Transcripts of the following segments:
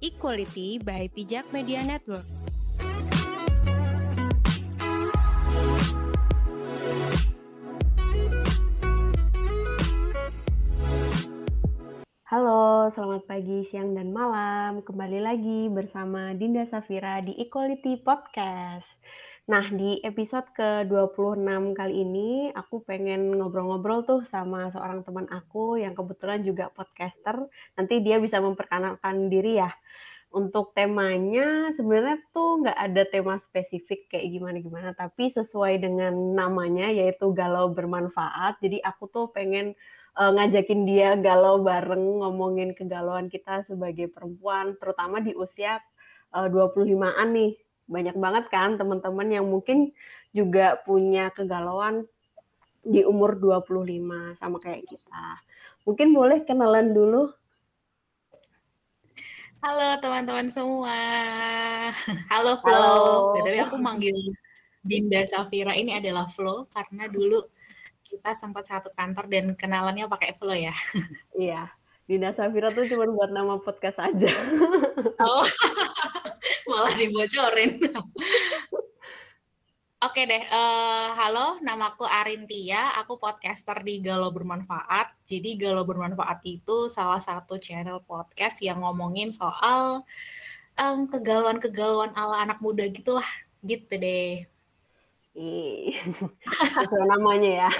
Equality by Pijak Media Network. Halo, selamat pagi, siang, dan malam. Kembali lagi bersama Dinda Safira di Equality Podcast. Nah, di episode ke-26 kali ini, aku pengen ngobrol-ngobrol tuh sama seorang teman aku yang kebetulan juga podcaster. Nanti dia bisa memperkenalkan diri ya. Untuk temanya sebenarnya tuh nggak ada tema spesifik kayak gimana-gimana, tapi sesuai dengan namanya yaitu galau bermanfaat. Jadi aku tuh pengen uh, ngajakin dia galau bareng ngomongin kegalauan kita sebagai perempuan, terutama di usia uh, 25-an nih. Banyak banget kan teman-teman yang mungkin juga punya kegalauan di umur 25 sama kayak kita. Mungkin boleh kenalan dulu Halo teman-teman semua. Halo Flo. Tapi aku manggil Dinda Safira ini adalah Flo karena dulu kita sempat satu kantor dan kenalannya pakai Flo ya. Iya. Dinda Safira tuh cuma buat nama podcast aja. Oh. Malah dibocorin. Oke deh, uh, halo, namaku Arintia, aku podcaster di Galau Bermanfaat. Jadi Galau Bermanfaat itu salah satu channel podcast yang ngomongin soal um, kegalauan-kegalauan ala anak muda gitulah, gitu deh. Sesuai namanya ya.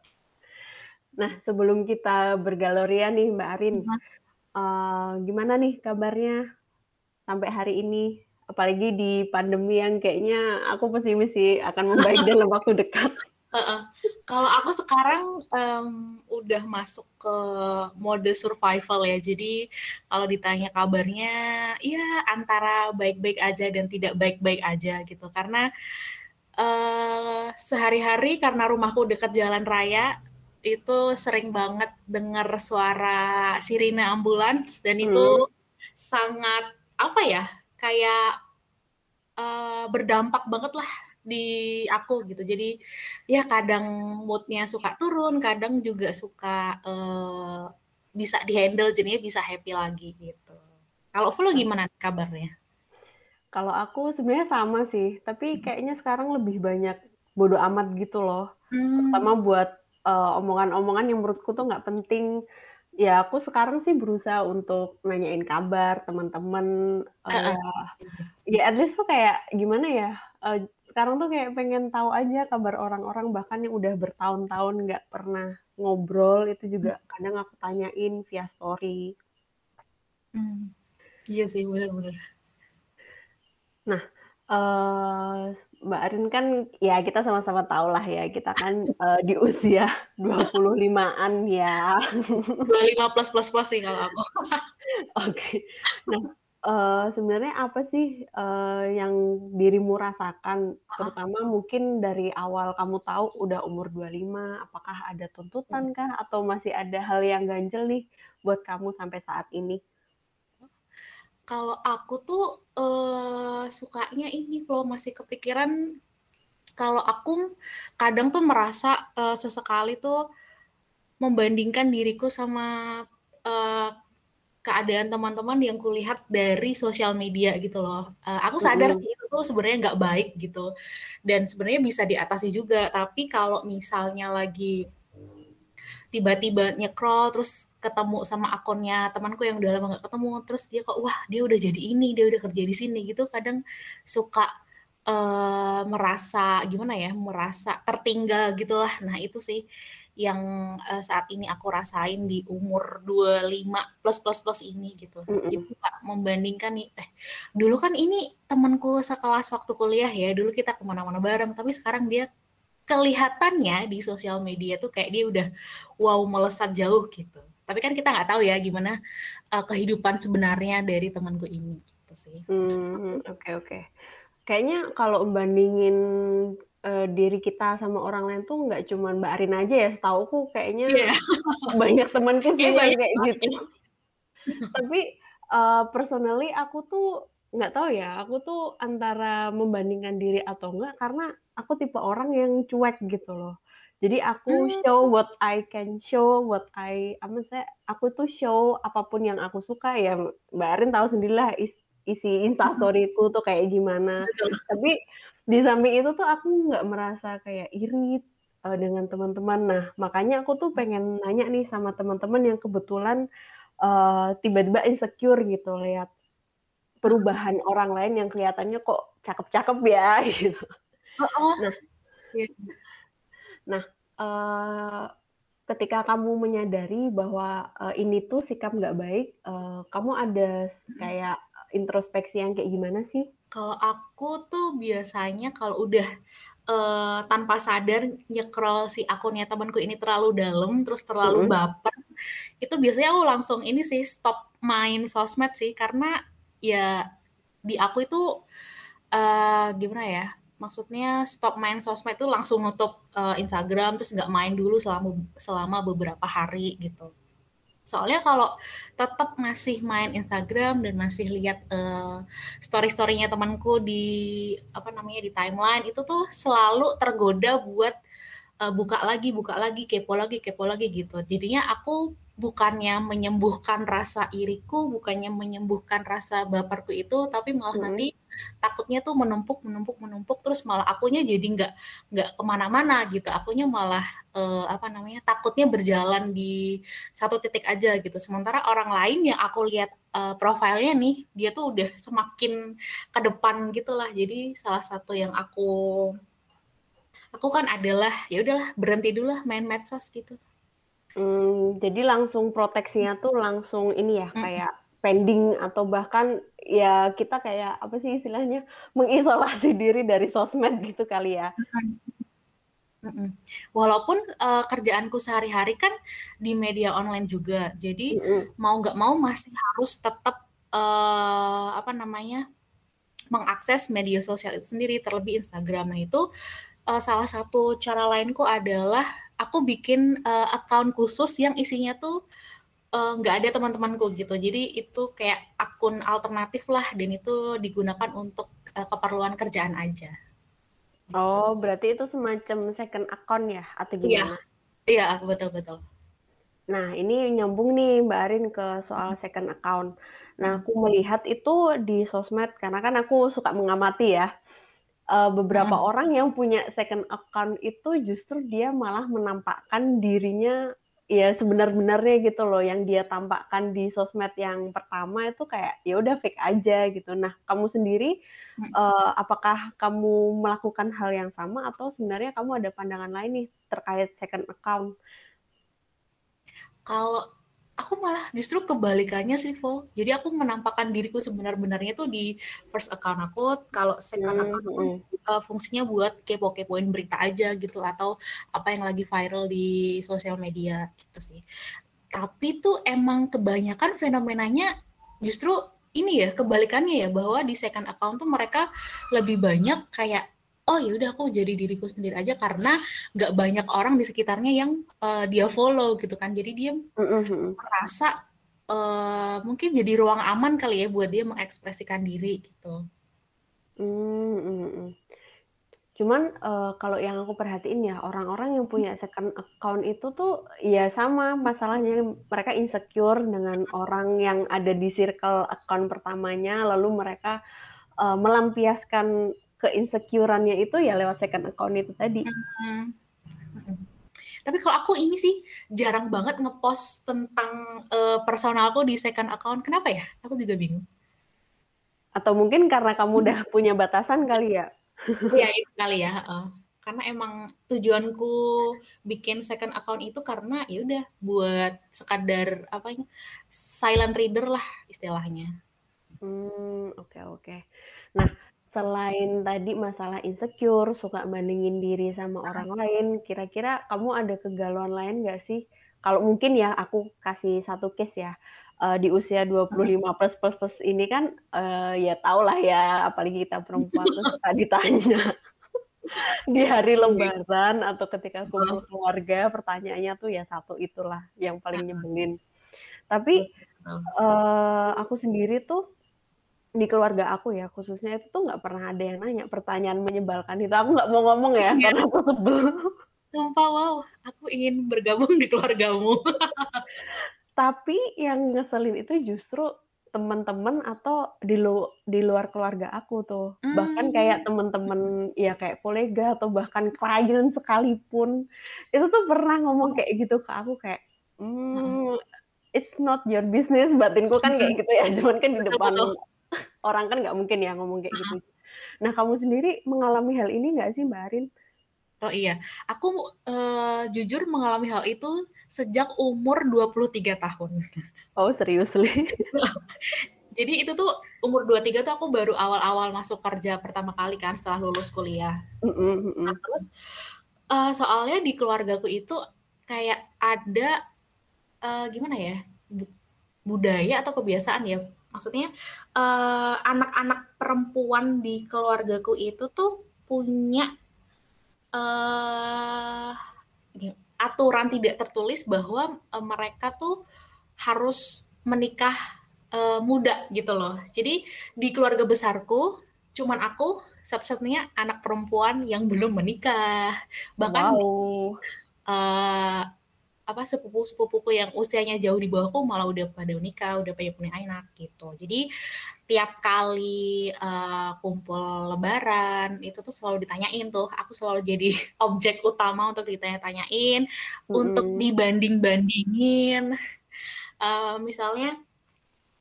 nah, sebelum kita bergaloria nih Mbak Arin, uh, gimana nih kabarnya sampai hari ini? Apalagi di pandemi yang kayaknya aku pesimis sih akan membaik dalam waktu dekat. Uh -uh. Kalau aku sekarang um, udah masuk ke mode survival ya, jadi kalau ditanya kabarnya, ya antara baik-baik aja dan tidak baik-baik aja gitu. Karena uh, sehari-hari karena rumahku dekat jalan raya, itu sering banget dengar suara sirine ambulans dan itu hmm. sangat apa ya kayak uh, berdampak banget lah di aku gitu. Jadi ya kadang moodnya suka turun, kadang juga suka uh, bisa dihandle jadinya bisa happy lagi gitu. Kalau Flo gimana kabarnya? Kalau aku sebenarnya sama sih, tapi kayaknya sekarang lebih banyak bodoh amat gitu loh. Hmm. Terutama buat uh, omongan-omongan yang menurutku tuh nggak penting Ya, aku sekarang sih berusaha untuk nanyain kabar teman-teman, uh, ya at least tuh kayak gimana ya, uh, sekarang tuh kayak pengen tahu aja kabar orang-orang bahkan yang udah bertahun-tahun nggak pernah ngobrol, itu juga kadang aku tanyain via story. Hmm. Iya sih, benar-benar. Nah, uh, Mbak Arin kan ya kita sama-sama tahu lah ya kita kan uh, di usia 25-an ya. 25 plus plus plus sih kalau aku. Oke. Okay. Nah, uh, sebenarnya apa sih uh, yang dirimu rasakan terutama mungkin dari awal kamu tahu udah umur 25 apakah ada tuntutan kah atau masih ada hal yang ganjel nih buat kamu sampai saat ini? Kalau aku tuh uh, sukanya ini kalau masih kepikiran kalau aku kadang tuh merasa uh, sesekali tuh membandingkan diriku sama uh, keadaan teman-teman yang kulihat dari sosial media gitu loh. Uh, aku sadar sih itu tuh sebenarnya nggak baik gitu dan sebenarnya bisa diatasi juga. Tapi kalau misalnya lagi tiba-tiba nyekrol terus ketemu sama akunnya temanku yang udah lama gak ketemu terus dia kok wah dia udah jadi ini dia udah kerja di sini gitu kadang suka uh, merasa gimana ya merasa tertinggal gitulah nah itu sih yang uh, saat ini aku rasain di umur 25 plus plus plus ini gitu. Mm -hmm. Membandingkan nih, eh dulu kan ini temanku sekelas waktu kuliah ya, dulu kita ke mana-mana bareng, tapi sekarang dia kelihatannya di sosial media tuh kayak dia udah wow melesat jauh gitu. Tapi kan kita nggak tahu ya gimana uh, kehidupan sebenarnya dari temanku ini gitu sih. Oke hmm, oke. Okay, okay. Kayaknya kalau bandingin uh, diri kita sama orang lain tuh nggak cuma Mbak Arin aja ya, setauku kayaknya yeah. banyak temanku sih yeah, yang kayak gitu. Tapi uh, personally aku tuh nggak tahu ya, aku tuh antara membandingkan diri atau enggak karena aku tipe orang yang cuek gitu loh. Jadi aku Mmm. show what I can show, what I apa maksudnya, aku tuh show apa pun yang aku suka ya Mbak Arin tahu sendirilah is isi. Instastory-ku tuh kayak gimana. Tapi di samping itu tuh aku nggak merasa kayak iri, eee, dengan teman-teman. Nah, makanya aku tuh pengen nanya nih sama teman-teman yang kebetulan, eee, tiba-tiba insecure gitu lihat. Perubahan orang lain yang kelihatannya kok cakep-cakep ya gitu. Nah iya. nah, eee, ketika kamu menyadari bahwa, eee, ini tuh sikap nggak baik, eee, kamu ada kayak introspeksi yang kayak gimana sih? Kalau aku tuh biasanya kalau udah, eee, tanpa sadar nge-scroll si akunnya temenku ini terlalu dalam, terus terlalu Mhm. baper, itu biasanya aku langsung ini sih, stop main sosmed sih. Karena ya di aku itu, eee, gimana ya, maksudnya stop main sosmed itu langsung nutup, eee, Instagram, terus nggak main dulu selama selama beberapa hari gitu. Soalnya kalau tetep masih main Instagram dan masih lihat, eee, story-story-nya temenku di apa namanya, di timeline, itu tuh selalu tergoda buat, eee, buka lagi buka lagi, kepo lagi kepo lagi gitu. Jadinya aku bukannya menyembuhkan rasa iriku, bukannya menyembuhkan rasa baperku itu, tapi malah Mhm. nanti takutnya tuh menumpuk menumpuk menumpuk, terus malah akunya jadi nggak nggak ke mana-mana gitu. Akunya malah, eee, apa namanya, takutnya berjalan di satu titik aja gitu. Sementara orang lain yang aku lihat, eee, profile-nya nih, dia tuh udah semakin ke depan gitulah. Jadi salah satu yang aku lakukan adalah, ya udahlah berhenti dulu lah main medsos gitu. Mmm, jadi langsung proteksinya tuh langsung ini ya, kayak pending atau bahkan ya kita kayak apa sih istilahnya, mengisolasi diri dari sosmed gitu kali ya? Walaupun, eee, kerjaanku sehari-hari kan di media online juga. Jadi Mhm. mau nggak mau masih harus tetep, eee, apa namanya, mengakses media sosial itu sendiri, terlebih Instagram. Nah itu, eee, salah satu cara lainku adalah aku bikin, eee, akun khusus yang isinya tuh, eee, nggak ada teman-temanku gitu. Jadi itu kayak akun alternatif lah dan itu digunakan untuk, eee, keperluan kerjaan aja. Oh, berarti itu semacam second account ya atau Iya. gimana? Iya, betul betul. Nah, ini nyambung nih Mbak Arin ke soal second account. Nah, Mhm. aku melihat itu di sosmed karena kan aku suka mengamati ya, eee, beberapa Mhm. orang yang punya second account itu justru dia malah menampakkan dirinya ya sebenar-benarnya gitu loh, yang dia tampakkan di sosmed yang pertama itu kayak ya udah fake aja gitu. Nah, kamu sendiri, eee, apakah kamu melakukan hal yang sama atau sebenarnya kamu ada pandangan lain nih terkait second account? Kalau aku malah justru kebalikannya sih, Vo. Jadi aku menampakkan diriku sebenar-benarnya tuh di first account aku, kalau second Mmm, account tuh, mhm. eee, fungsinya buat kepo-kepoin berita aja gitu atau apa yang lagi viral di sosial media gitu sih. Tapi tuh emang kebanyakan fenomenanya justru ini ya, kebalikannya ya, bahwa di second account tuh mereka lebih banyak kayak, "Oh ya udah aku jadi diriku sendiri aja," karena nggak banyak orang di sekitarnya yang, eee, dia follow gitu kan. Jadi dia Mhm mhm. merasa, eee, mungkin jadi ruang aman kali ya buat dia mengekspresikan diri gitu. Mhm. Cuman, eee, kalau yang aku perhatiin ya, orang-orang yang punya second account itu tuh ya sama masalahnya, mereka insecure dengan orang yang ada di circle account pertamanya, lalu mereka, eee, melampiaskan ke-insecure-annya itu ya lewat second account itu tadi. Mhm. Tapi kalau aku ini sih, jarang banget nge-post tentang, eee, personalku di second account. Kenapa ya? Aku juga bingung. Atau mungkin karena kamu udah punya batasan kali ya? Iya itu kali ya, heeh. Karena emang tujuanku bikin second account itu karena ya udah buat sekadar apa ya, silent reader lah istilahnya. Mmm, oke oke. Nah, selain tadi masalah insecure, suka bandingin diri sama orang lain, kira-kira kamu ada kegalauan lain nggak sih? Kalau mungkin ya aku kasih satu case ya, eee, di usia dua puluh Mhm. lima plus plus plus ini kan, eee, ya tahulah ya, apalagi kita perempuan tuh suka ditanya di hari lebaran atau ketika kumpul keluarga, pertanyaannya tuh ya satu itulah yang paling nyebelin. Tapi, eee, aku sendiri tuh di keluarga aku ya khususnya itu tuh nggak pernah ada yang nanya pertanyaan menyebalkan itu, aku nggak mau ngomong ya iya? karena aku sebel. Sumpah, wow, aku ingin bergabung di keluargamu. Tapi yang ngeselin itu justru teman-teman atau di lu di luar keluarga aku tuh. Bahkan kayak Mmm. temen-temen ya kayak kolega atau bahkan klien sekalipun, itu tuh pernah ngomong kayak gitu ke aku kayak, Heeh. mmm, "It's not your business," batinku kan kayak gitu ya, cuman kan di depan betul. Orang kan nggak mungkin ya ngomong kayak gitu. Nah kamu sendiri mengalami hal ini nggak sih, Mbak Arin? Oh iya, aku, eee, jujur mengalami hal itu sejak umur 23 tahun. Oh seriously? Jadi itu tuh umur 23 tuh aku baru awal-awal masuk kerja pertama kali kan setelah lulus kuliah. Nah mhm. terus, eee, soalnya di keluargaku itu kayak ada, eee, gimana ya, bu budaya atau kebiasaan ya, maksudnya, eee, anak-anak perempuan di keluargaku itu tuh punya, gim aturan tidak tertulis bahwa, eee, mereka tuh harus menikah, eee, muda gitu loh. Jadi di keluarga besarku cuman aku satu-satunya anak perempuan yang belum menikah. Bahkan Wow. eee, apa, sepupu-sepupuku yang usianya jauh di bawahku malah udah pada nikah, udah pada punya anak gitu. Jadi tiap kali, eee, kumpul lebaran itu tuh selalu ditanyain tuh, aku selalu jadi objek utama untuk ditanya-tanyain, untuk Mhm. dibanding-bandingin, eee, misalnya,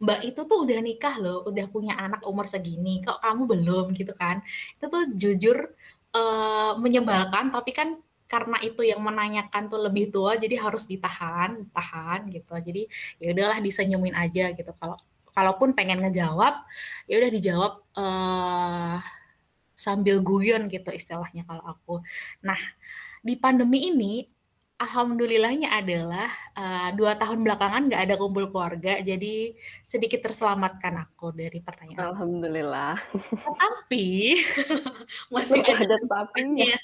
"Mbak itu tuh udah nikah loh, udah punya anak umur segini, kok kamu belum?" Gitu kan. Itu tuh jujur, eee, menyebalkan, tapi kan karena itu yang menanyakan tuh lebih tua, jadi harus ditahan tahan gitu. Jadi ya udahlah disenyumin aja gitu, kalau kalaupun pengen ngejawab, ya udah dijawab, eee, sambil guyon gitu istilahnya kalau aku. Nah, di pandemi ini alhamdulillahnya adalah, eee, 2 tahun belakangan nggak ada kumpul keluarga, jadi sedikit terselamatkan aku dari pertanyaan Alhamdulillah. Tetapi masih ada ada tapi tapinya.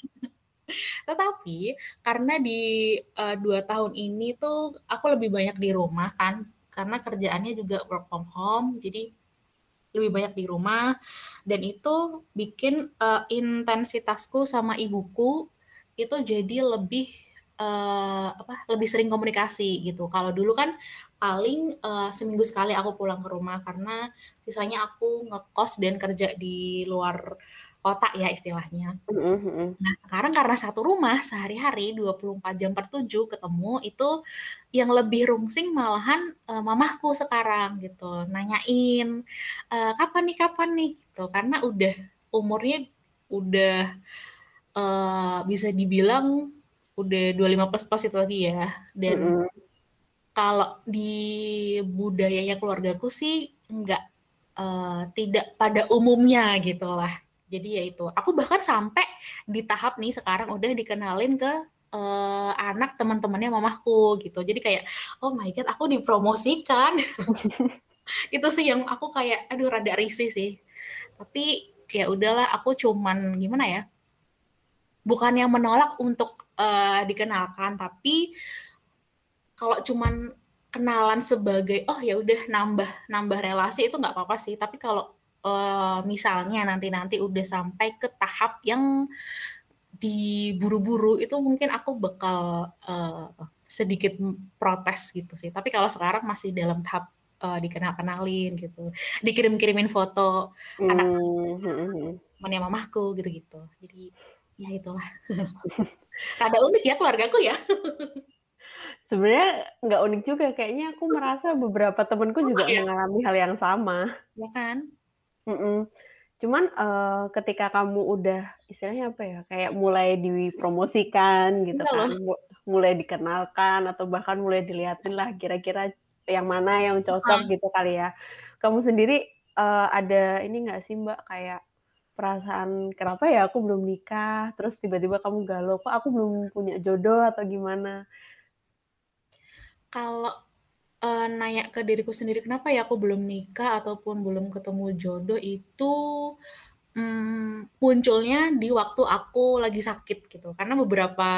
Tetapi karena di, eee, 2 tahun ini tuh aku lebih banyak di rumah kan, karena kerjaannya juga work from home, jadi lebih banyak di rumah dan itu bikin, eee, intensitasku sama ibuku itu jadi lebih, eee, apa, lebih sering komunikasi gitu. Kalau dulu kan paling, eee, seminggu sekali aku pulang ke rumah karena sisanya aku ngekos dan kerja di luar kota ya istilahnya. Nah sekarang karena satu rumah sehari-hari 24 jam per 7 ketemu, itu yang lebih rungsing malahan, eee, mamaku sekarang gitu, nanyain, eee, "Kapan nih kapan nih?" Gitu. Karena udah umurnya udah, eee, bisa dibilang udah 25 plus-plus itu tadi ya, dan kalau di budayanya keluargaku sih enggak, eee, tidak pada umumnya gitulah. Jadi ya itu, aku bahkan sampai di tahap nih sekarang udah dikenalin ke, eee, anak teman-temannya mamaku gitu. Jadi kayak, "Oh my God aku dipromosikan." Itu sih yang aku kayak, aduh rada risih sih. Tapi ya udahlah aku cuman gimana ya, bukannya menolak untuk, eee, dikenalkan, tapi kalau cuman kenalan sebagai, "Oh ya udah nambah nambah relasi," itu nggak apa-apa sih. Tapi kalau, eee, misalnya nanti-nanti udah sampai ke tahap yang diburu-buru, itu mungkin aku bakal, eee, sedikit protes gitu sih. Tapi kalau sekarang masih dalam tahap, eee, dikenal-kenalin gitu, dikirim-kirimin foto anak Mmm, mhm mhm. temennya mamaku gitu-gitu. Jadi ya itulah. Rada unik ya keluargaku ya. Sebenarnya nggak unik juga, kayaknya aku merasa beberapa temenku juga ya? mengalami hal yang sama. Ya kan? Mhm. Cuman, eee, ketika kamu udah istilahnya apa ya, kayak mulai dipromosikan gitu Iya kan, loh. mu mulai dikenalkan atau bahkan mulai dilihatin lah kira-kira yang mana yang cocok Heeh. gitu kali ya. Kamu sendiri, eee, ada ini nggak sih, Mbak, kayak perasaan, "Kenapa ya aku belum nikah?" Terus tiba-tiba kamu galau, "Kok aku belum punya jodoh?" Atau gimana? Kalau, eee, nanya ke diriku sendiri, "Kenapa ya aku belum nikah ataupun belum ketemu jodoh?" Itu, mmm, munculnya di waktu aku lagi sakit gitu. Karena beberapa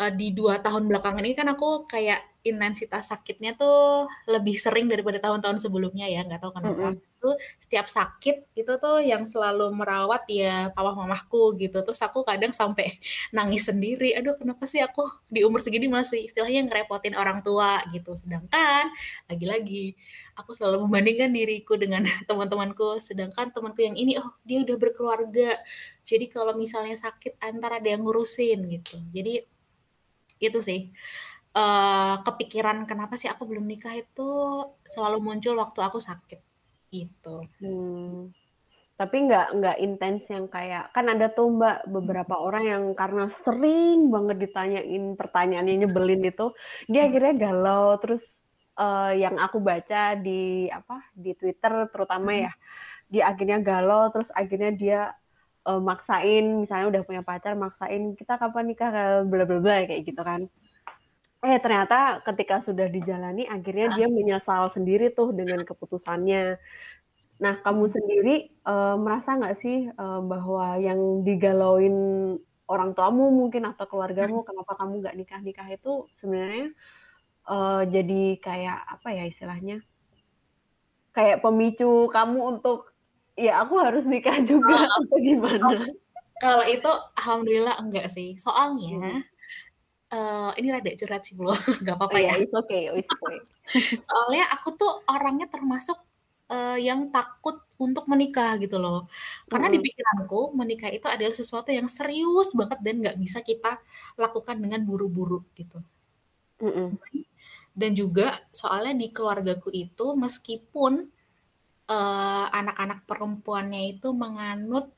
uh, di dua tahun belakangan ini kan aku kayak intensitas sakitnya tuh lebih sering daripada tahun-tahun sebelumnya ya, nggak tahu kenapa. Mm -hmm. Itu setiap sakit itu tuh yang selalu merawat ya papa mamahku gitu. Terus aku kadang sampai nangis sendiri. Aduh, kenapa sih aku di umur segini masih istilahnya ngerepotin orang tua gitu. Sedangkan lagi-lagi aku selalu membandingkan diriku dengan teman-temanku. Sedangkan temanku yang ini oh dia udah berkeluarga. Jadi kalau misalnya sakit antara ada yang ngurusin gitu. Jadi itu sih uh, kepikiran kenapa sih aku belum nikah itu selalu muncul waktu aku sakit gitu. Hmm. Tapi nggak nggak intens yang kayak kan ada tuh mbak beberapa hmm. orang yang karena sering banget ditanyain pertanyaan yang nyebelin itu dia hmm. akhirnya galau terus uh, yang aku baca di apa di Twitter terutama hmm. ya dia akhirnya galau terus akhirnya dia uh, maksain misalnya udah punya pacar maksain kita kapan nikah bla bla bla kayak gitu kan eh ternyata ketika sudah dijalani akhirnya dia menyesal sendiri tuh dengan keputusannya. Nah, kamu sendiri uh, merasa nggak sih uh, bahwa yang digalauin orang tuamu mungkin atau keluargamu kenapa kamu nggak nikah-nikah itu sebenarnya uh, jadi kayak apa ya istilahnya? Kayak pemicu kamu untuk ya aku harus nikah juga atau gimana? Kalau itu alhamdulillah enggak sih. Soalnya hmm uh, ini rada curhat sih belum nggak apa-apa oh, ya. It's okay, it's okay. Soalnya aku tuh orangnya termasuk uh, yang takut untuk menikah gitu loh. Karena mm. di pikiranku menikah itu adalah sesuatu yang serius banget dan nggak bisa kita lakukan dengan buru-buru gitu. Mm -mm. Dan juga soalnya di keluargaku itu meskipun uh, anak-anak perempuannya itu menganut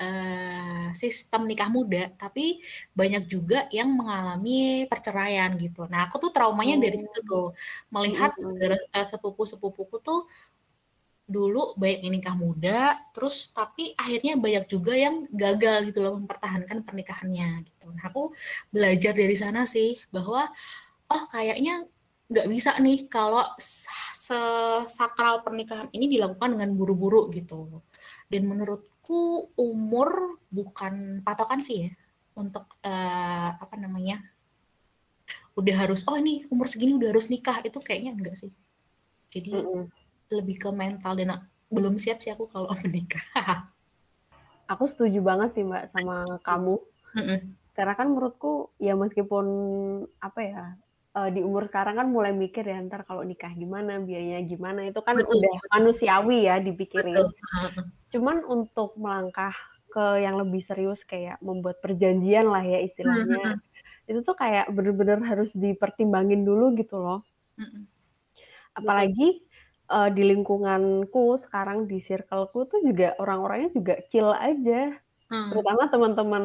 uh, sistem nikah muda, tapi banyak juga yang mengalami perceraian gitu. Nah, aku tuh traumanya oh. dari situ tuh, melihat uh, sepupu-sepupuku tuh dulu banyak yang nikah muda, terus tapi akhirnya banyak juga yang gagal gitu loh mempertahankan pernikahannya gitu. Nah, aku belajar dari sana sih bahwa oh kayaknya nggak bisa nih kalau sesakral pernikahan ini dilakukan dengan buru-buru gitu. Dan menurut menurutku umur bukan patokan sih ya untuk uh, apa namanya udah harus oh ini umur segini udah harus nikah itu kayaknya enggak sih jadi mm -hmm. lebih ke mental dan belum siap sih aku kalau menikah aku setuju banget sih mbak sama kamu mm -hmm. karena kan menurutku ya meskipun apa ya uh, di umur sekarang kan mulai mikir ya ntar kalau nikah gimana biayanya gimana itu kan Betul. udah manusiawi ya dipikirin Betul cuman untuk melangkah ke yang lebih serius kayak membuat perjanjian lah ya istilahnya mm-hmm. itu tuh kayak bener-bener harus dipertimbangin dulu gitu loh mm-hmm. apalagi uh, di lingkunganku sekarang di circleku tuh juga orang-orangnya juga chill aja hmm. terutama teman-teman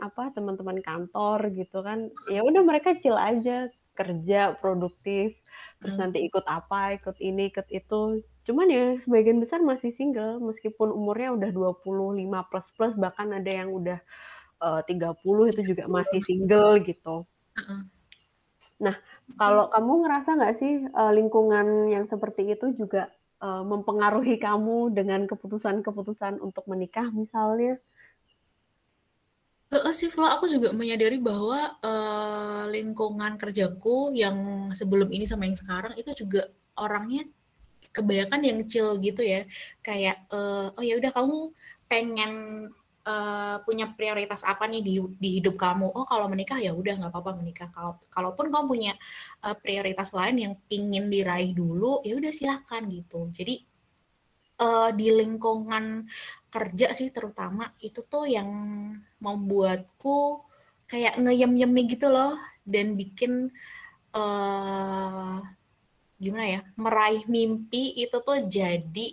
apa teman-teman kantor gitu kan ya udah mereka chill aja kerja produktif terus hmm. nanti ikut apa ikut ini ikut itu Cuman ya sebagian besar masih single meskipun umurnya udah 25 plus plus bahkan ada yang udah uh, 30 itu juga masih single gitu. Nah, kalau kamu ngerasa nggak sih uh, lingkungan yang seperti itu juga uh, mempengaruhi kamu dengan keputusan-keputusan untuk menikah misalnya? Uh, sih, Flo, aku juga menyadari bahwa uh, lingkungan kerjaku yang sebelum ini sama yang sekarang itu juga orangnya kebanyakan yang chill gitu ya. Kayak uh, oh ya udah kamu pengen uh, punya prioritas apa nih di di hidup kamu? Oh kalau menikah ya udah nggak apa-apa menikah. Kalau kalaupun kamu punya uh, prioritas lain yang pingin diraih dulu ya udah silahkan gitu. Jadi uh, di lingkungan kerja sih terutama itu tuh yang membuatku kayak ngeyem-yemi gitu loh dan bikin uh, gimana ya meraih mimpi itu tuh jadi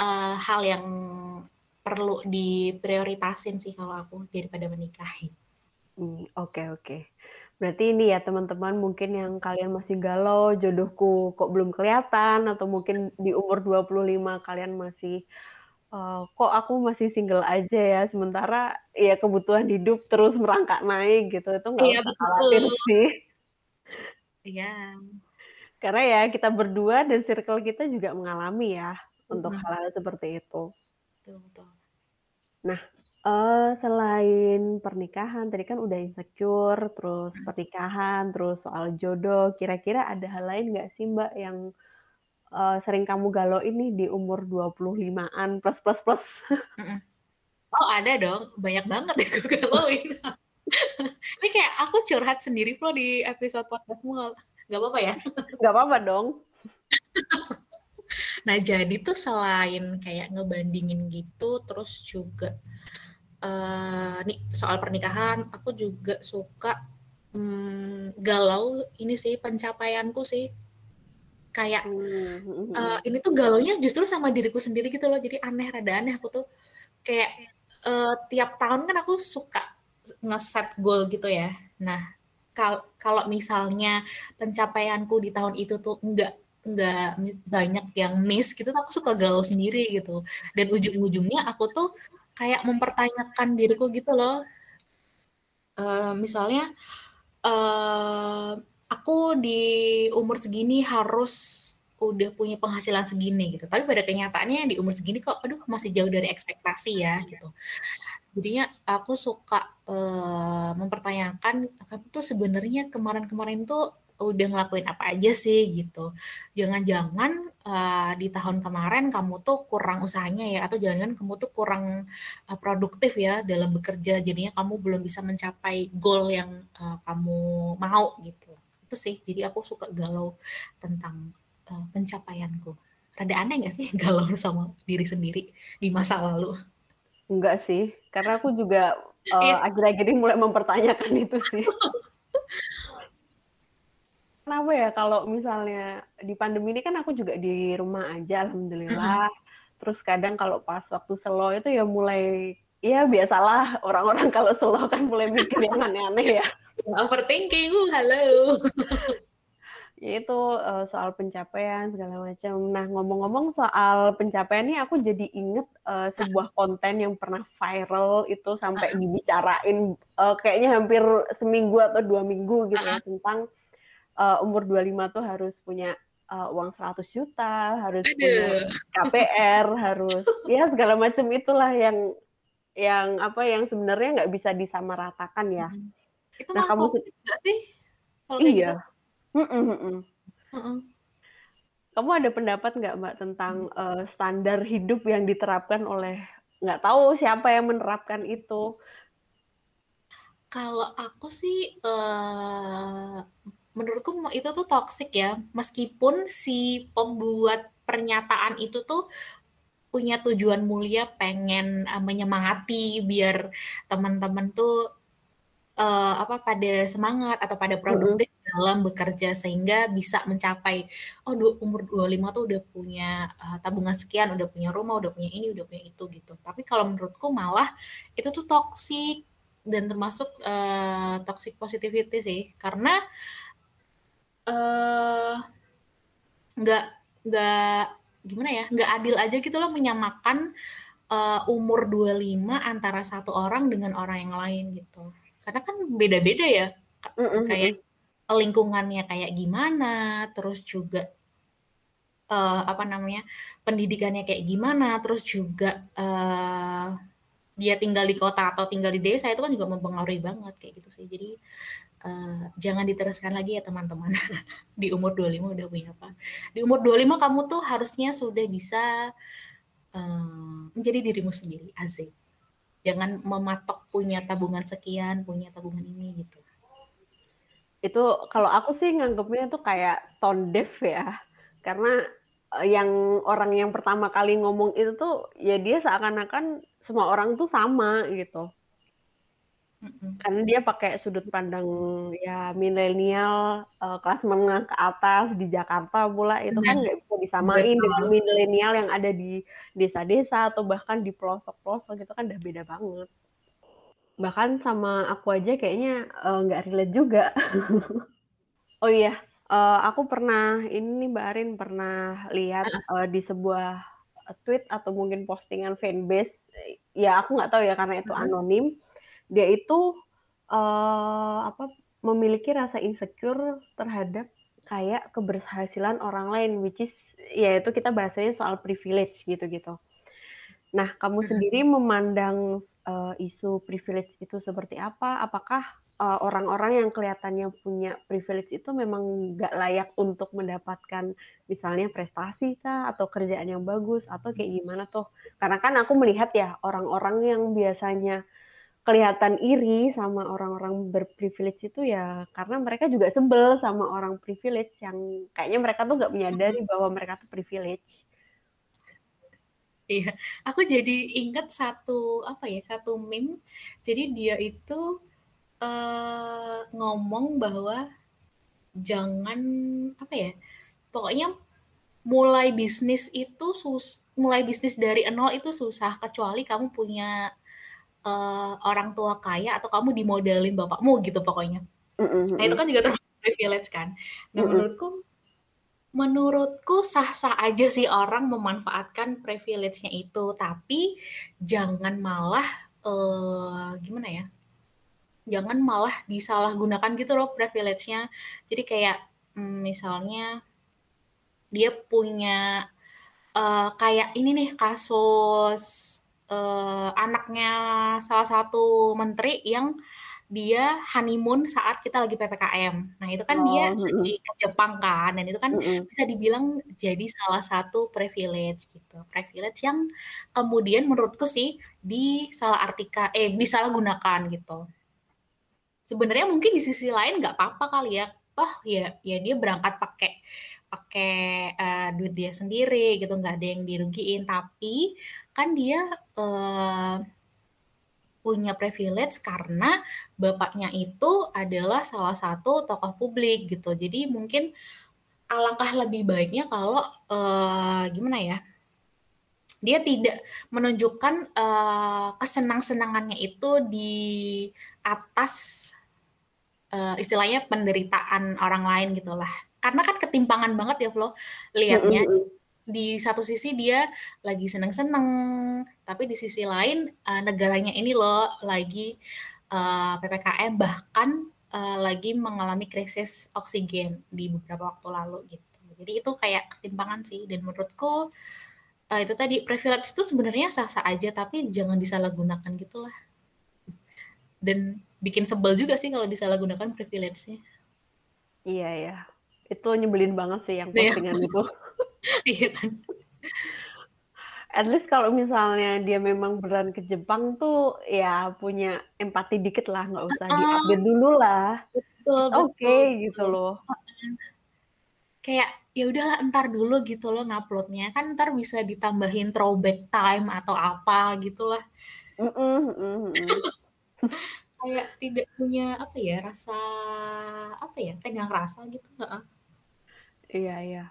uh, hal yang perlu diprioritasin sih kalau aku daripada menikahi. Hmm, oke okay, oke. Okay. Berarti ini ya teman-teman mungkin yang kalian masih galau jodohku kok belum kelihatan atau mungkin di umur 25 kalian masih uh, kok aku masih single aja ya sementara ya kebutuhan hidup terus merangkak naik gitu itu nggak iya, usah khawatir sih. Iya. Karena ya kita berdua dan circle kita juga mengalami ya untuk hal-hal seperti itu. Betul, betul. Nah, Uh, selain pernikahan, tadi kan udah insecure, terus pernikahan, terus soal jodoh, kira-kira ada hal lain nggak sih, Mbak, yang, uh, sering kamu galau ini di umur 25-an plus plus plus? Mhm. Oh, ada dong, banyak banget yang aku galauin. Ini kayak aku curhat sendiri loh di episode podcast-mu, nggak apa-apa ya? Nggak apa-apa dong. Nah, jadi tuh selain kayak ngebandingin gitu, terus juga uh, nih soal pernikahan aku juga suka um, galau ini sih pencapaianku sih. Kayak uh, ini tuh galaunya justru sama diriku sendiri gitu loh. Jadi aneh rada aneh aku tuh. Kayak uh, tiap tahun kan aku suka ngeset goal gitu ya. Nah kal kalau misalnya pencapaianku di tahun itu tuh enggak enggak banyak yang miss gitu aku suka galau sendiri gitu. Dan ujung-ujungnya aku tuh kayak mempertanyakan diriku gitu loh. Uh, misalnya, uh, aku di umur segini harus udah punya penghasilan segini gitu, tapi pada kenyataannya di umur segini kok, aduh masih jauh dari ekspektasi ya gitu. Jadinya aku suka, uh, mempertanyakan, kamu tuh sebenarnya kemarin-kemarin tuh udah ngelakuin apa aja sih gitu. Jangan-jangan uh, di tahun kemarin kamu tuh kurang usahanya ya atau jangan-jangan kamu tuh kurang uh, produktif ya dalam bekerja jadinya kamu belum bisa mencapai goal yang uh, kamu mau gitu. Itu sih. Jadi aku suka galau tentang uh, pencapaianku. Rada aneh gak sih galau sama diri sendiri di masa lalu? Enggak sih, karena aku juga uh, akhir-akhir ini mulai mempertanyakan itu sih. Kenapa ya kalau misalnya di pandemi ini kan aku juga di rumah aja alhamdulillah. Mm Terus kadang kalau pas waktu slow itu ya mulai ya biasalah orang-orang kalau slow kan mulai mikir yang aneh-aneh ya. Overthinking, uh, halo. ya itu uh, soal pencapaian segala macam. Nah ngomong-ngomong soal pencapaian ini aku jadi inget uh, sebuah konten yang pernah viral itu sampai dibicarain uh, kayaknya hampir seminggu atau dua minggu gitu ya tentang uh, umur 25 tuh harus punya uh, uang 100 juta, harus Aduh. punya KPR, harus ya segala macam itulah yang yang apa yang sebenarnya nggak bisa disamaratakan ya. Hmm. Itu nah, kamu sih? Kalau iya. Gitu? Mm -mm, mm -mm. Mm -mm. Kamu ada pendapat nggak mbak tentang uh, standar hidup yang diterapkan oleh nggak tahu siapa yang menerapkan itu? Kalau aku sih uh, menurutku itu tuh toxic ya meskipun si pembuat pernyataan itu tuh punya tujuan mulia pengen uh, menyemangati biar teman-teman tuh uh, apa pada semangat atau pada produktif mm -hmm. dalam bekerja sehingga bisa mencapai oh du umur 25 tuh udah punya uh, tabungan sekian, udah punya rumah, udah punya ini, udah punya itu gitu. Tapi kalau menurutku malah itu tuh toxic dan termasuk uh, toxic positivity sih karena uh, nggak nggak gimana ya nggak adil aja gitu loh menyamakan uh, umur 25 antara satu orang dengan orang yang lain gitu karena kan beda-beda ya mm -hmm. kayak lingkungannya kayak gimana terus juga uh, apa namanya pendidikannya kayak gimana terus juga uh, dia tinggal di kota atau tinggal di desa itu kan juga mempengaruhi banget kayak gitu sih jadi Uh, jangan diteruskan lagi ya teman-teman. di umur 25 udah punya apa. Di umur 25 kamu tuh harusnya sudah bisa uh, menjadi dirimu sendiri, azim. Jangan mematok punya tabungan sekian, punya tabungan ini gitu. Itu kalau aku sih nganggapnya tuh kayak tone deaf ya. Karena uh, yang orang yang pertama kali ngomong itu tuh ya dia seakan-akan semua orang tuh sama gitu karena dia pakai sudut pandang ya milenial uh, kelas menengah ke atas di Jakarta pula itu kan nggak bisa disamain Betul. dengan milenial yang ada di desa-desa atau bahkan di pelosok-pelosok gitu kan udah beda banget. Bahkan sama aku aja kayaknya uh, nggak relate juga. oh iya, uh, aku pernah ini Mbak Arin pernah lihat uh, di sebuah tweet atau mungkin postingan fanbase ya aku nggak tahu ya karena itu anonim dia itu uh, apa memiliki rasa insecure terhadap kayak keberhasilan orang lain which is ya itu kita bahasanya soal privilege gitu-gitu. Nah, kamu sendiri memandang, eee, isu privilege itu seperti apa? Apakah, eee, orang-orang yang kelihatannya punya privilege itu memang nggak layak untuk mendapatkan misalnya prestasi kah, atau kerjaan yang bagus, atau kayak gimana tuh? Karena kan aku melihat ya, orang-orang yang biasanya kelihatan iri sama orang-orang berprivilege itu ya karena mereka juga sebel sama orang privilege yang kayaknya mereka tuh nggak menyadari bahwa mereka tuh privilege. Iya, aku jadi inget satu, apa ya, satu meme. Jadi dia itu, eee, ngomong bahwa jangan, apa ya, pokoknya mulai bisnis itu sus mulai bisnis dari nol itu susah, kecuali kamu punya, eee, orang tua kaya atau kamu dimodalin bapakmu gitu pokoknya. Mhm Nah itu kan juga termasuk privilege kan. Nah Mhm. menurutku menurutku sah-sah aja sih orang memanfaatkan privilege-nya itu, tapi jangan malah, eee, gimana ya, jangan malah disalahgunakan gitu loh privilege-nya. Jadi kayak, mmm, misalnya dia punya, eee, kayak ini nih kasus, eee, anaknya salah satu menteri yang dia honeymoon saat kita lagi PPKM. Nah itu kan dia Oh, mhm. lagi ke Jepang kan, dan itu kan Mhm. bisa dibilang jadi salah satu privilege gitu. Privilege yang kemudian menurutku sih disalahartika eh, disalahgunakan gitu. Sebenarnya mungkin di sisi lain nggak apa-apa kali ya, toh ya ya dia berangkat pakai pakai, eee, duit dia sendiri gitu, nggak ada yang dirugiin. Tapi kan dia, eee, punya privilege karena bapaknya itu adalah salah satu tokoh publik gitu. Jadi mungkin alangkah lebih baiknya kalau, eee, gimana ya, dia tidak menunjukkan, eee, kesenang-senangannya itu di atas, eee, istilahnya penderitaan orang lain gitulah. Karena kan ketimpangan banget ya Mhm lihatnya. mhm. Di satu sisi dia lagi seneng-seneng, tapi di sisi lain, eee, negaranya ini loh lagi, eee, PPKM, bahkan, eee, lagi mengalami krisis oksigen di beberapa waktu lalu gitu. Jadi itu kayak ketimpangan sih dan menurutku, eee, itu tadi privilege itu sebenarnya sah-sah aja, tapi jangan disalahgunakan gitulah. Dan bikin sebel juga sih kalau disalahgunakan privilege-nya. Iya ya, itu nyebelin banget sih yang Iya. postingan itu. Iya kan. At least kalau misalnya dia memang beneran ke Jepang tuh, ya punya empati dikit lah, nggak usah Heeh. di-update dulu lah. Betul It's betul okay gitu loh. Kayak, ya udahlah entar dulu gitu loh ngupload-nya, kan entar bisa ditambahin throwback time atau apa gitulah. Mhm mhm mhm. Kayak tidak punya, apa ya, rasa, apa ya, tenggang rasa gitu, heeh. Iya iya.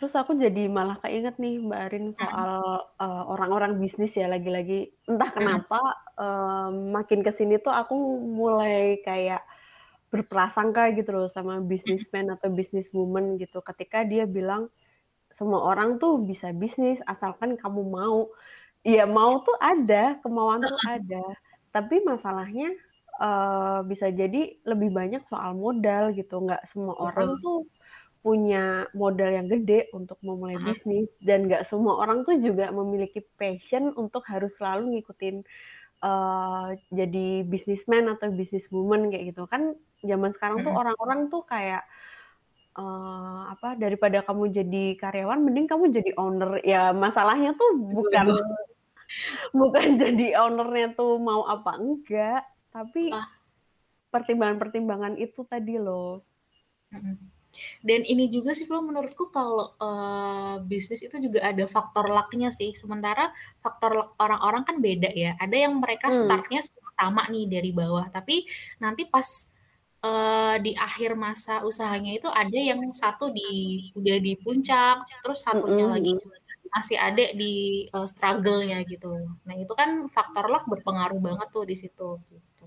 Terus aku jadi malah keinget nih Mbak Arin soal, eee, orang-orang bisnis ya lagi-lagi. Entah kenapa, mmm, makin ke sini tuh aku mulai kayak berprasangka gitu loh sama businessman atau businesswoman gitu, ketika dia bilang, "Semua orang tuh bisa bisnis asalkan kamu mau." Iya mau tuh ada, kemauan tuh ada, tapi masalahnya, eee, bisa jadi lebih banyak soal modal gitu, nggak semua orang tuh punya modal yang gede untuk memulai bisnis, dan nggak semua orang tuh juga memiliki passion untuk harus selalu ngikutin, eee, jadi businessman atau businesswoman kayak gitu. Kan zaman sekarang tuh Mhm. orang-orang tuh kayak, eee, apa, daripada kamu jadi karyawan mending kamu jadi owner. Ya masalahnya tuh bukan bukan jadi owner-nya tuh mau apa enggak, tapi pertimbangan-pertimbangan itu tadi loh. Dan ini juga sih Vlo menurutku kalau, eee, bisnis itu juga ada faktor luck-nya sih, sementara faktor luck orang-orang kan beda ya. Ada yang mereka Mmm. start-nya sama-sama nih dari bawah, tapi nanti pas, eee, di akhir masa usahanya itu ada yang satu di udah di puncak, terus satunya Mhm lagi masih ada di, eee, struggle-nya gitu. Nah itu kan faktor luck berpengaruh banget tuh di situ, gitu.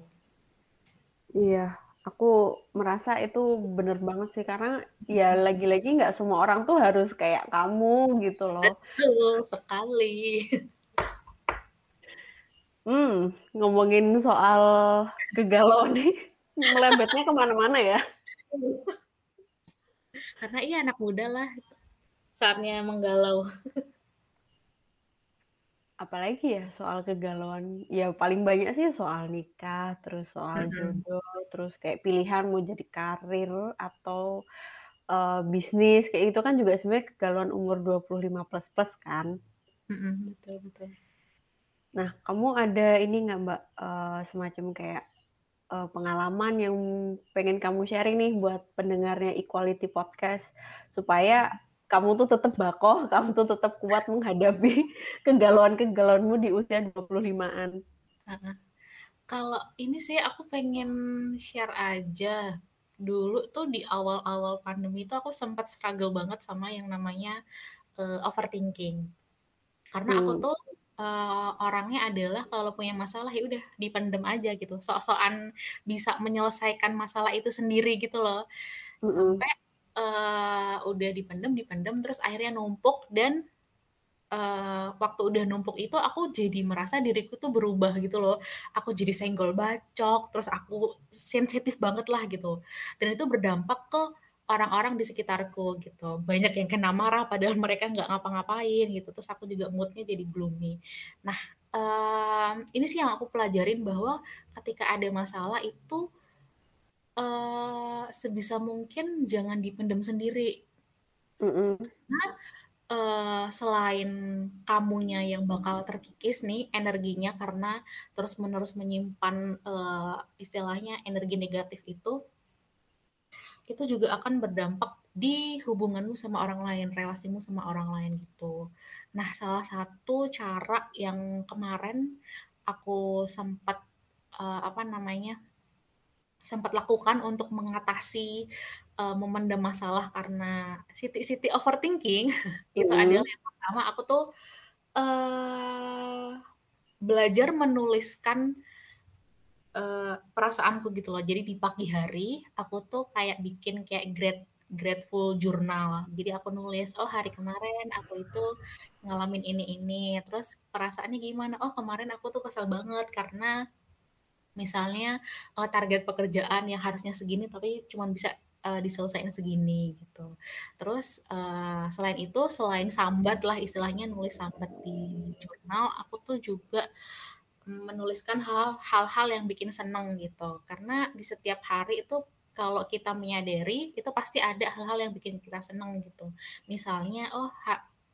Iya, aku merasa itu bener banget sih, karena ya Mhm. lagi-lagi nggak semua orang tuh harus kayak kamu gitu loh. Betul sekali. Mmm, ngomongin soal kegalauan nih, melesetnya ke mana-mana ya. Karena iya anak muda lah, saatnya menggalau. Apalagi ya soal kegalauan, ya paling banyak sih soal nikah, terus soal jodoh, terus kayak pilihan mau jadi karir atau, eee, bisnis, kayak gitu kan juga sebenarnya kegalauan umur 25 plus-plus kan. Mhm, betul betul. Nah, kamu ada ini nggak Mbak, eee, semacam kayak, eee, pengalaman yang pengen kamu sharing nih buat pendengarnya Equality Podcast, supaya kamu tuh tetap kokoh, kamu tuh tetap kuat menghadapi kegalauan-kegalauanmu di usia 25-an? Heeh. Kalau ini sih aku pengen share aja. Dulu tuh di awal-awal pandemi itu aku sempet struggle banget sama yang namanya, eee, overthinking. Karena aku Mmm. tuh, eee, orangnya adalah kalau punya masalah, ya udah dipendem aja gitu, sok-sokan bisa menyelesaikan masalah itu sendiri gitu loh. Sampai, eee, udah dipendem dipendem, terus akhirnya numpuk dan, eee, waktu udah numpuk itu aku jadi merasa diriku tuh berubah gitu loh. Aku jadi senggol bacok, terus aku sensitif banget lah gitu. Dan itu berdampak ke orang-orang di sekitarku gitu. Banyak yang kena marah padahal mereka nggak ngapa-ngapain gitu, terus aku juga mood-nya jadi gloomy. Nah, mmm, ini sih yang aku pelajarin bahwa ketika ada masalah itu eee, sebisa mungkin jangan dipendam sendiri. Mhm. Karena, eee, selain kamunya yang bakal terkikis nih energinya karena terus-menerus menyimpan, eee, istilahnya energi negatif itu itu juga akan berdampak di hubunganmu sama orang lain, relasimu sama orang lain gitu. Nah, salah satu cara yang kemarin aku sempet, eee, apa namanya, sempet lakukan untuk mengatasi, eee, memendam masalah karena siti-siti overthinking, itu adalah Mhm. yang pertama aku tuh, eee, belajar menuliskan eee, perasaanku gitu loh. Jadi di pagi hari, aku tuh kayak bikin kayak grat grateful journal. Jadi aku nulis, "Oh hari kemarin aku itu ngalamin ini ini, terus perasaannya gimana? Oh kemarin aku tuh kesel banget karena misalnya, eee, target pekerjaan yang harusnya segini tapi cuman bisa, eee, diselesain segini," gitu. Terus, eee, selain itu, selain sambat lah istilahnya nulis sambat di jurnal, aku tuh juga menuliskan hal hal-hal yang bikin seneng gitu. Karena di setiap hari itu kalau kita menyadari, itu pasti ada hal-hal yang bikin kita seneng gitu. Misalnya, oh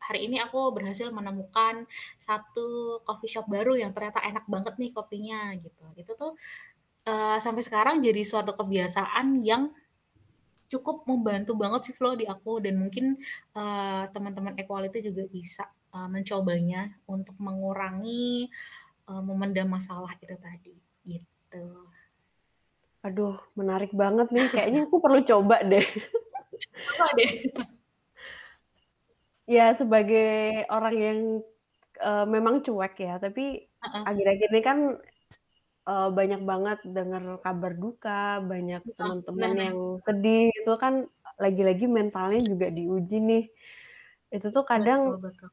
hari ini aku berhasil menemukan satu coffee shop baru yang ternyata enak banget nih kopinya gitu. Itu tuh, eee, sampai sekarang jadi suatu kebiasaan yang cukup membantu banget sih flow di aku dan mungkin, eee, teman-teman equality juga bisa, eee, mencobanya untuk mengurangi, eee, memendam masalah itu tadi, gitu. Aduh, menarik banget nih, kayaknya aku perlu coba deh. Coba deh. Ya, sebagai orang yang, eee, memang cuek ya, tapi Heeh. akhir-akhir ini kan, eee, banyak banget denger kabar duka, banyak Heeh, temen-temen nah nah. yang sedih, itu kan lagi-lagi mentalnya juga diuji nih. Itu tuh Betul kadang, betul.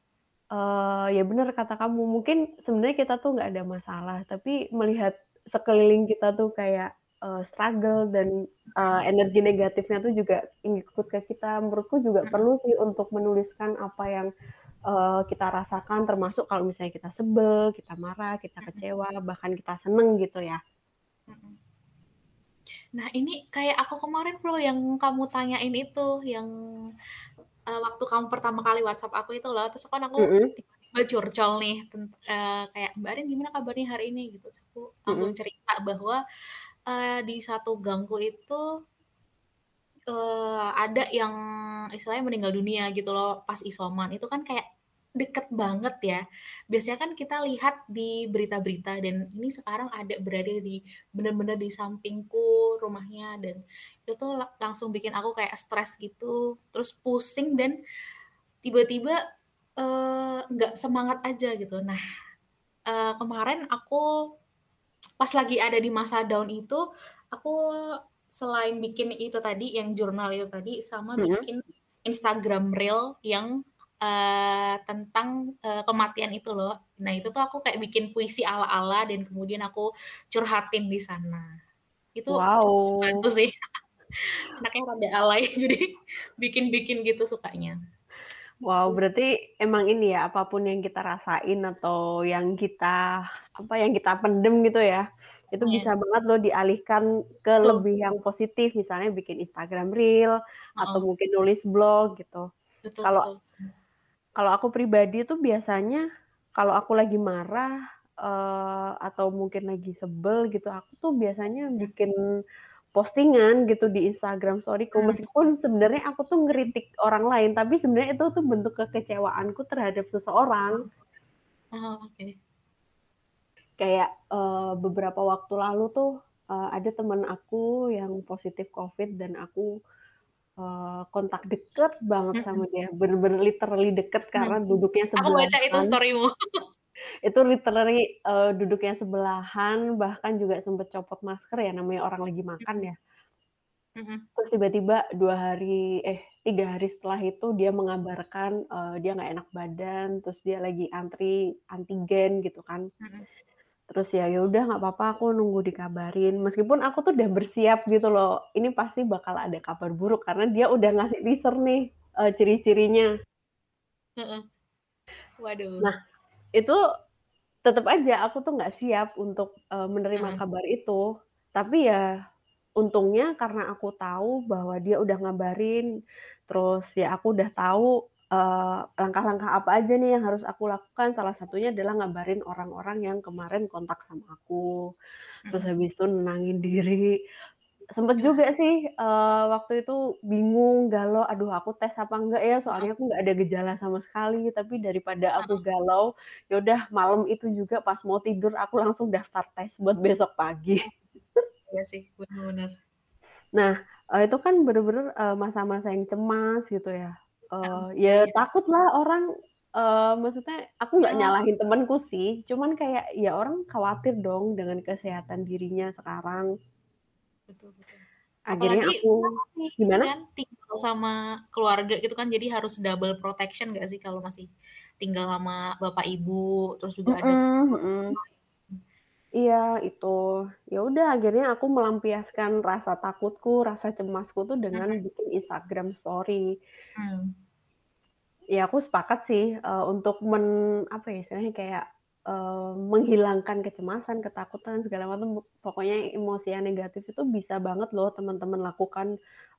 eee, ya bener kata kamu, mungkin sebenarnya kita tuh nggak ada masalah, tapi melihat sekeliling kita tuh kayak, eee, struggle dan, Mhm. energi negatifnya tuh juga ngikut ke kita. Menurutku juga perlu sih untuk menuliskan apa yang, eee, kita rasakan, termasuk kalau misalnya kita sebel, kita marah, kita kecewa, bahkan kita seneng gitu ya. Nah ini kayak aku kemarin Flow yang kamu tanyain itu, yang, eee, waktu kamu pertama kali WhatsApp aku itu loh, terus kan aku Mhm. tiba-tiba curcol nih eee, kayak, "Mbak Arin gimana kabarnya hari ini?" Gitu, terus aku langsung cerita bahwa, eee, di satu gangku itu eee, ada yang istilahnya meninggal dunia gitu loh pas isoman, itu kan kayak deket banget ya. Biasanya kan kita lihat di berita-berita dan ini sekarang ada berada di bener-bener di sampingku rumahnya dan itu langsung bikin aku kayak stres gitu, terus pusing dan tiba-tiba, eee, nggak semangat aja gitu. Nah, eee, kemarin aku pas lagi ada di masa down itu, aku selain bikin itu tadi, yang jurnal itu tadi, sama Mhm. bikin Instagram Reel yang, eee, tentang, eee, kematian itu loh. Nah itu tuh aku kayak bikin puisi ala-ala dan kemudian aku curhatin di sana. Itu Wow. sih. Anaknya rada alay, jadi bikin-bikin gitu sukanya. Wow, berarti emang ini ya, apa pun yang kita rasain atau yang kita apa, yang kita pendem gitu ya, itu bisa Iya. banget loh dialihkan ke Betul. lebih yang positif, misalnya bikin Instagram Reel atau Heeh. mungkin nulis blog gitu. Betul Kalau betul. kalau aku pribadi tuh biasanya kalau aku lagi marah, eee, atau mungkin lagi sebel gitu, aku tuh biasanya Mhm. bikin postingan gitu di Instagram Story-ku, Mmm. meskipun sebenarnya aku tuh ngeritik orang lain, tapi sebenarnya itu tuh bentuk kekecewaanku terhadap seseorang. Oh, oke. Kayak, eee, beberapa waktu lalu tuh, eee, ada temen aku yang positif Covid dan aku, eee, kontak deket banget sama Mhm. dia, bener-bener literally deket karena duduknya Aku baca itu story-mu. Itu literally, eee, duduknya sebelahan, bahkan juga sempet copot masker ya, namanya orang lagi makan ya. Terus tiba-tiba 2 hari eh 3 hari setelah itu dia mengabarkan, eee, dia nggak enak badan, terus dia lagi antri antigen gitu kan. Terus ya, ya udah nggak papa aku nunggu dikabarin, meskipun aku tuh udah bersiap gitu loh, ini pasti bakal ada kabar buruk karena dia udah ngasih teaser nih, eee, ciri-cirinya. Waduh. Nah, itu tetep aja aku tuh nggak siap untuk, eee, menerima kabar itu. Tapi ya untungnya karena aku tahu bahwa dia udah ngabarin, terus ya aku udah tahu, langkah-langkah apa aja nih yang harus aku lakukan, salah satunya adalah ngabarin orang-orang yang kemarin kontak sama aku. Terus habis itu nenangin diri. Sempet juga sih, eee, waktu itu bingung, galau, "Aduh aku tes apa enggak ya?" Soalnya aku nggak ada gejala sama sekali, tapi daripada aku galau, ya udah malam itu juga pas mau tidur aku langsung daftar tes buat besok pagi. Iya sih, bener. Nah, eee, itu kan bener-bener, eee, masa-masa yang cemas gitu ya, iya ya iya. takutlah orang, eee, maksudnya aku nggak nyalahin temenku sih, cuman kayak ya orang khawatir dong dengan kesehatan dirinya sekarang. Betul betul. Akhirnya Apalagi aku masih gimana? kan, tinggal sama keluarga gitu kan, jadi harus double protection nggak sih kalau masih tinggal sama bapak, ibu, terus juga ada Mhm mhm. Iya itu. Ya udah akhirnya aku melampiaskan rasa takutku, rasa cemasku tuh dengan bikin Instagram Story. Mmm. Ya aku sepakat sih, eee, untuk men apa ya, istilahnya kayak, eee, menghilangkan kecemasan, ketakutan, segala macam, pokoknya emosi yang negatif itu bisa banget loh teman-teman lakukan,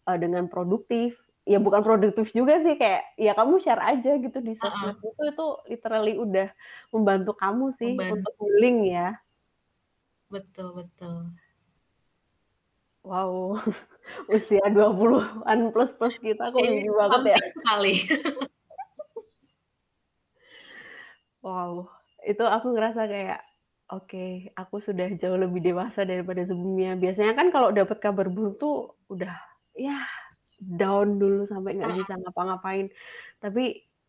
eee, dengan produktif. Ya bukan produktif juga sih, kayak ya kamu share aja gitu di Heeh. sosmedmu tuh, itu literally udah membantu kamu sih Memban untuk healing ya. Betul betul. Wow, usia 20-an plus-plus kita kok gini banget ya. sekali. Wow, itu aku ngerasa kayak, oke, aku sudah jauh lebih dewasa daripada sebelumnya. Biasanya kan kalau dapet kabar buruk tuh udah, yah down dulu sampai nggak bisa ngapa-ngapain. Tapi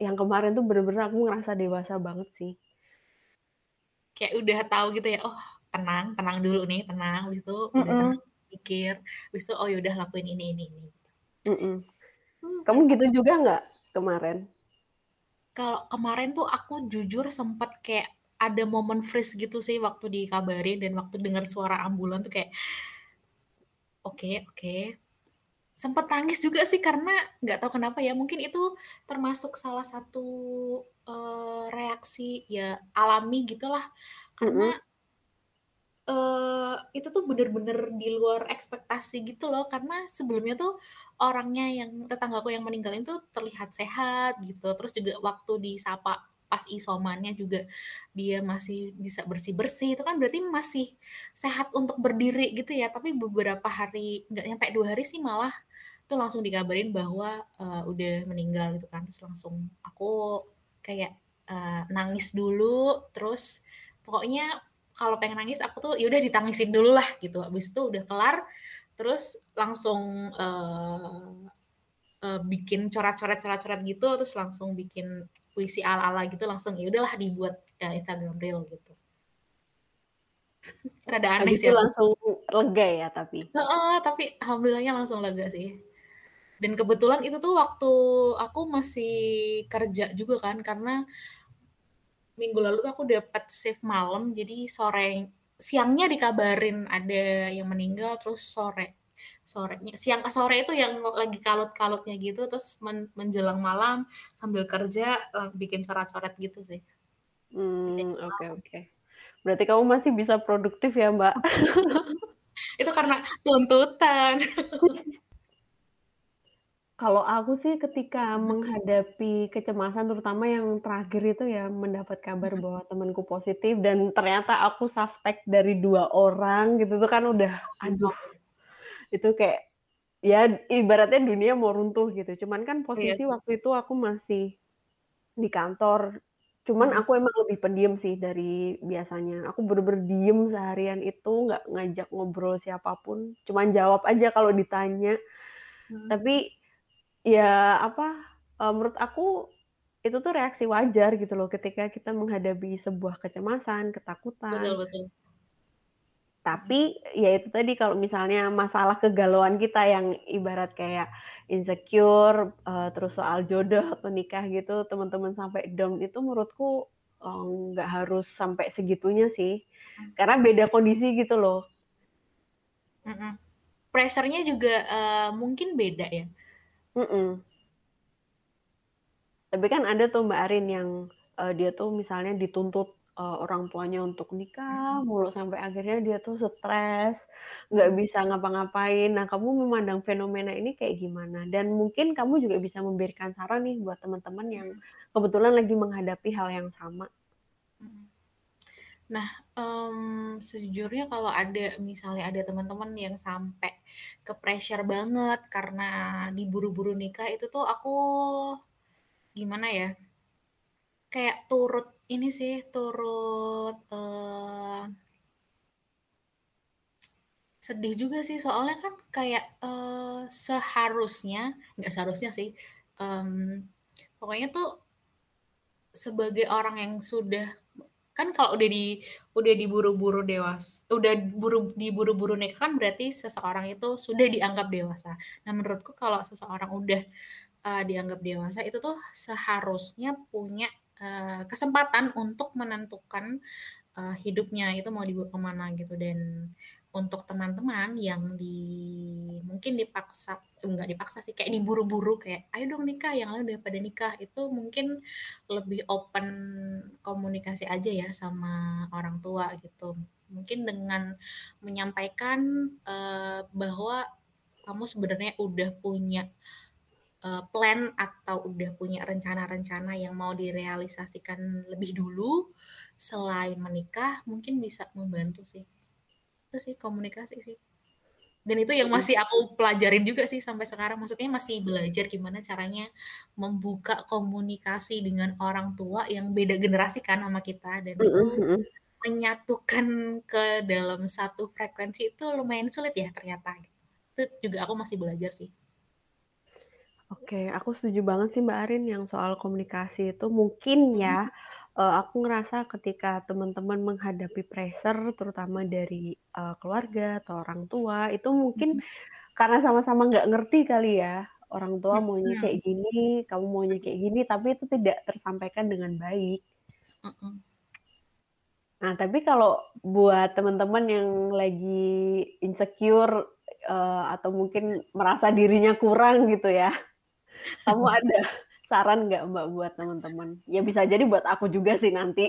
yang kemarin tuh bener-bener aku ngerasa dewasa banget sih. Kayak udah tahu gitu ya, "Oh tenang, tenang dulu nih, tenang," habis itu udah tenang mikir, habis itu, "Oh ya udah lakuin ini ini ini." Mhm. Mmm, Kamu gitu juga nggak kemarin? Kalau kemarin tuh aku jujur sempet kayak ada momen freeze gitu sih waktu dikabarin dan waktu denger suara ambulan tuh kayak oke oke. Sempet nangis juga sih karena nggak tahu kenapa ya, mungkin itu termasuk salah satu, eee, reaksi ya alami gitulah karena Mhm. Eee, itu tuh bener-bener di luar ekspektasi gitu loh, karena sebelumnya tuh orangnya yang tetanggaku yang meninggal itu terlihat sehat gitu, terus juga waktu disapa pas isomannya juga dia masih bisa bersih-bersih, itu kan berarti masih sehat untuk berdiri gitu ya. Tapi beberapa hari, nggak nyampe 2 hari sih malah tuh langsung dikabarin bahwa, eee, udah meninggal gitu kan, terus langsung aku kayak, eee, nangis dulu, terus pokoknya kalau pengen nangis aku tuh ya udah ditangisin dululah gitu, habis itu udah kelar, terus langsung, eee eee, bikin coret-coret coret-coret gitu, terus langsung bikin puisi ala-ala gitu, langsung ya udahlah dibuat, eee, Instagram Reel gitu. Rada aneh Habis sih itu langsung lega ya tapi? Heeh, tapi alhamdulillahnya langsung lega sih. Dan kebetulan itu tuh waktu aku masih kerja juga kan, karena minggu lalu tuh aku dapet shift malam, jadi sore siangnya dikabarin ada yang meninggal, terus sore sorenya siang ke sore itu yang lagi kalut-kalutnya gitu terus men menjelang malam sambil kerja bikin coret-coret gitu sih. Hmm, oke okay, oke. Okay. Berarti kamu masih bisa produktif ya, Mbak? itu karena tuntutan. Kalau aku sih ketika menghadapi kecemasan terutama yang terakhir itu ya mendapat kabar bahwa temanku positif dan ternyata aku suspek dari dua orang gitu tuh kan udah aduh itu kayak ya ibaratnya dunia mau runtuh gitu. Cuman kan posisi yes. waktu itu aku masih di kantor. Cuman aku emang lebih pendiam sih dari biasanya. Aku bener-bener diem seharian itu nggak ngajak ngobrol siapa pun. Cuman jawab aja kalau ditanya. Hmm. Tapi ya apa uh, menurut aku itu tuh reaksi wajar gitu loh ketika kita menghadapi sebuah kecemasan, ketakutan. Betul betul. Tapi ya itu tadi kalau misalnya masalah kegalauan kita yang ibarat kayak insecure, uh, terus soal jodoh atau nikah gitu, teman-teman sampai down itu menurutku nggak uh, harus sampai segitunya sih, hmm. karena beda kondisi gitu loh. Mm -mm. Pressure-nya juga uh, mungkin beda ya Mhm. Tapi kan ada tuh Mbak Arin yang, uh, dia tuh misalnya dituntut, uh, orang tuanya untuk nikah mulu sampai akhirnya dia tuh stres, nggak bisa ngapa-ngapain. Nah, kamu memandang fenomena ini kayak gimana? Dan mungkin kamu juga bisa memberikan saran nih buat teman-teman yang kebetulan lagi menghadapi hal yang sama. Nah, um, sejujurnya kalau ada misalnya ada teman-teman yang sampai ke pressure banget karena diburu-buru nikah itu tuh aku gimana ya? Kayak turut ini sih, turut uh, sedih juga sih soalnya kan kayak uh, seharusnya nggak seharusnya sih um, pokoknya tuh sebagai orang yang sudah kan kalau udah di udah diburu-buru dewas udah buru diburu-buru nikah kan berarti seseorang itu sudah dianggap dewasa. Nah menurutku kalau seseorang udah uh, dianggap dewasa itu tuh seharusnya punya uh, kesempatan untuk menentukan uh, hidupnya itu mau dibawa ke mana gitu. Dan untuk teman-teman yang di mungkin dipaksa enggak dipaksa sih kayak diburu-buru kayak ayo dong nikah yang lain udah pada nikah. Itu mungkin lebih open komunikasi aja ya sama orang tua gitu. Mungkin dengan menyampaikan uh, bahwa kamu sebenarnya udah punya uh, plan atau udah punya rencana-rencana yang mau direalisasikan lebih dulu selain menikah mungkin bisa membantu sih itu sih komunikasi sih. Dan itu yang masih aku pelajarin juga sih sampai sekarang. Maksudnya masih belajar gimana caranya membuka komunikasi dengan orang tua yang beda generasi kan sama kita. Dan itu menyatukan ke dalam satu frekuensi itu lumayan sulit ya ternyata. Itu juga aku masih belajar sih. Oke, aku setuju banget sih Mbak Arin yang soal komunikasi itu. Mungkin ya uh, aku ngerasa ketika teman-teman menghadapi pressure terutama dari, uh, keluarga atau orang tua itu mungkin hmm. karena sama-sama nggak ngerti kali ya, orang tua maunya kayak gini, kamu maunya kayak gini, tapi itu tidak tersampaikan dengan baik. Hmm. Nah, tapi kalau buat teman-teman yang lagi insecure, uh, atau mungkin merasa dirinya kurang gitu ya, kamu ada saran nggak Mbak buat teman-teman? Ya bisa jadi buat aku juga sih nanti.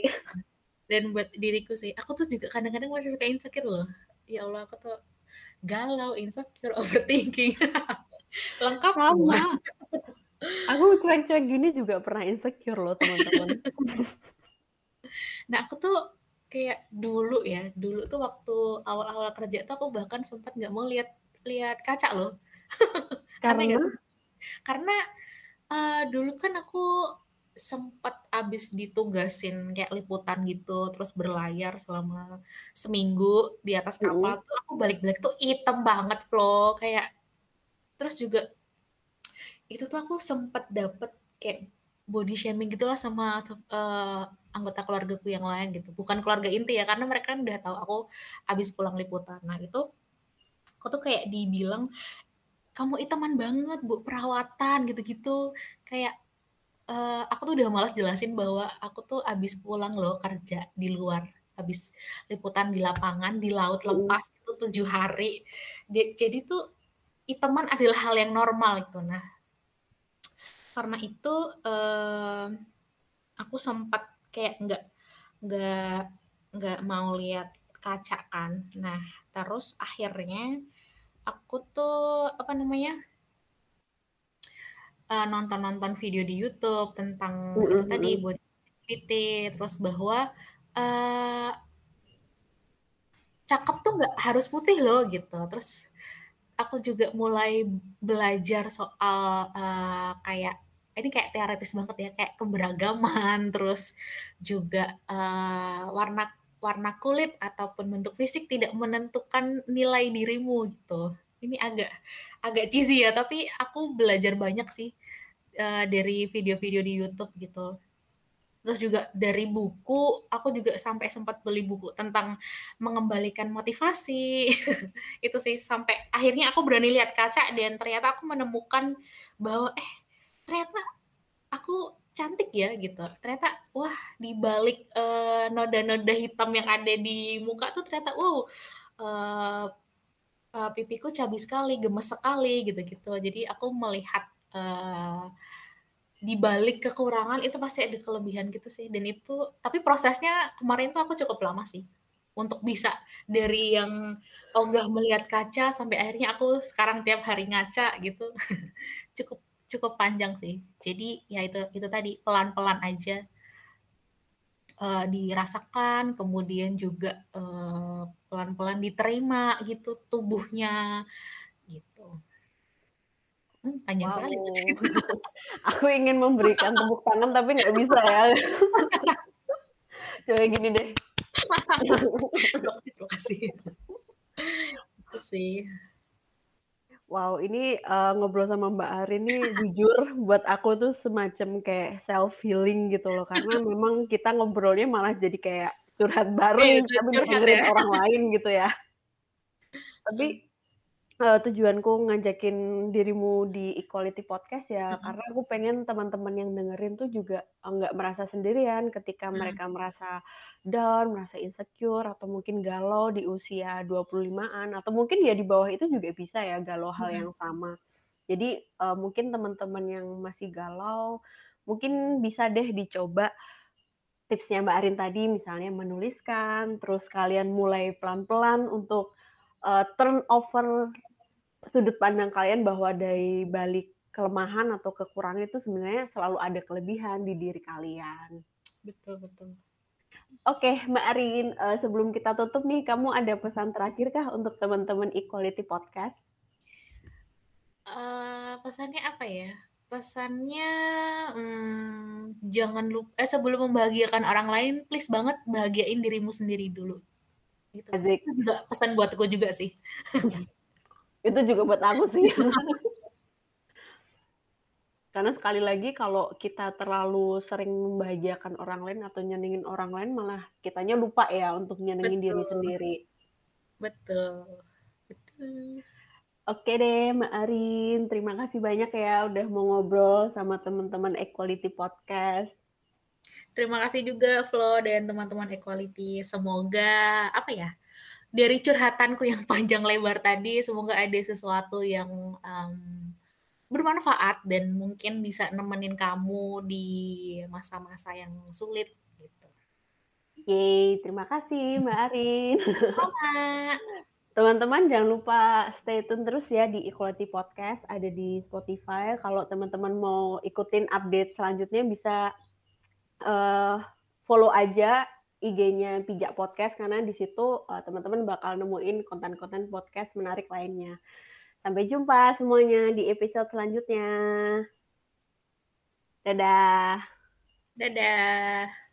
Dan buat diriku sih, aku tuh juga kadang-kadang masih suka insecure loh. Ya Allah, aku tuh galau, insecure, overthinking. Lengkap Sama. semua. aku cuek-cuek gini juga pernah insecure loh teman-teman. nah aku tuh kayak dulu ya, dulu tuh waktu awal-awal kerja tuh aku bahkan sempat nggak mau lihat lihat kaca loh. Karena? Karena uh, dulu kan aku sempat abis ditugasin kayak liputan gitu, terus berlayar selama seminggu di atas kapal tuh aku balik-balik tuh hitam banget Flo, kayak terus juga itu tuh aku sempat dapet kayak body shaming gitulah sama uh, anggota keluargaku yang lain gitu. Bukan keluarga inti ya, karena mereka kan udah tahu aku abis pulang liputan. Nah itu aku tuh kayak dibilang kamu itaman banget bu perawatan gitu-gitu kayak uh, aku tuh udah malas jelasin bahwa aku tuh abis pulang loh kerja di luar habis liputan di lapangan di laut lepas itu tujuh hari jadi tuh iteman adalah hal yang normal itu. Nah, karena itu uh, aku sempat kayak nggak nggak nggak mau lihat kaca kan. Nah, terus akhirnya aku tuh apa namanya uh, nonton-nonton video di YouTube tentang mm -hmm. itu tadi body positivity, terus bahwa uh, cakep tuh nggak harus putih loh gitu. Terus aku juga mulai belajar soal uh, kayak ini kayak teoritis banget ya kayak keberagaman terus juga uh, warna warna kulit ataupun bentuk fisik tidak menentukan nilai dirimu gitu. Ini agak agak cheesy ya tapi aku belajar banyak sih uh, dari video-video di YouTube gitu. Terus juga dari buku aku juga sampai sempat beli buku tentang mengembalikan motivasi. Itu sih sampai akhirnya aku berani lihat kaca dan ternyata aku menemukan bahwa eh ternyata aku cantik ya gitu. Ternyata wah di balik uh, noda-noda hitam yang ada di muka tuh ternyata wow uh, uh, pipiku cabi sekali gemes sekali gitu-gitu. Jadi aku melihat uh, di balik kekurangan itu pasti ada kelebihan gitu sih. Dan itu tapi prosesnya kemarin tuh aku cukup lama sih untuk bisa dari yang ogah melihat kaca sampai akhirnya aku sekarang tiap hari ngaca gitu. Cukup cukup panjang sih jadi ya itu itu tadi pelan-pelan aja uh, dirasakan kemudian juga pelan pelan-pelan diterima gitu tubuhnya gitu Hmm, panjang wow. sekali Aku ingin memberikan tepuk tangan tapi nggak bisa ya. Coba gini deh. Terima kasih. Itu sih. Wow, ini uh, ngobrol sama Mbak Ari ini jujur buat aku tuh semacam kayak self healing gitu loh karena memang kita ngobrolnya malah jadi kayak curhat bareng iya, tapi dengerin ya. orang lain gitu ya. Tapi uh, tujuanku ngajakin dirimu di Equality Podcast ya, hmm. karena aku pengen teman-teman yang dengerin tuh juga eh, nggak merasa sendirian ketika hmm. mereka merasa down, merasa insecure, atau mungkin galau di usia 25-an, atau mungkin ya di bawah itu juga bisa ya galau hal yang sama. Jadi uh, mungkin teman-teman yang masih galau, mungkin bisa deh dicoba tipsnya Mbak Arin tadi, misalnya menuliskan, terus kalian mulai pelan-pelan untuk uh, turn over sudut pandang kalian bahwa dari balik kelemahan atau kekurangan itu sebenarnya selalu ada kelebihan di diri kalian. Betul betul. Oke, Mbak Arin, uh, sebelum kita tutup nih, kamu ada pesan terakhir kah untuk teman-teman Equality Podcast? Uh, pesannya apa ya? Pesannya hmm, jangan lupa eh, sebelum membahagiakan orang lain, please banget bahagiain dirimu sendiri dulu. Gitu. Itu juga pesan buat gue juga sih. Itu juga buat aku sih. Karena sekali lagi kalau kita terlalu sering membahagiakan orang lain atau nyenengin orang lain malah kitanya lupa ya untuk nyenengin diri sendiri. Betul. Betul. Oke deh, Mbak Arin. Terima kasih banyak ya udah mau ngobrol sama teman-teman Equality Podcast. Terima kasih juga Flo dan teman-teman Equality. Semoga apa ya? Dari curhatanku yang panjang lebar tadi, semoga ada sesuatu yang um, bermanfaat dan mungkin bisa nemenin kamu di masa-masa yang sulit gitu. Yeay, terima kasih Mbak Arin. Teman-teman jangan lupa stay tune terus ya di Equality Podcast ada di Spotify. Kalau teman-teman mau ikutin update selanjutnya bisa uh, follow aja IG-nya Pijak Podcast karena di situ uh, teman-teman bakal nemuin konten-konten podcast menarik lainnya. Sampai jumpa semuanya di episode selanjutnya. Dadah. Dadah.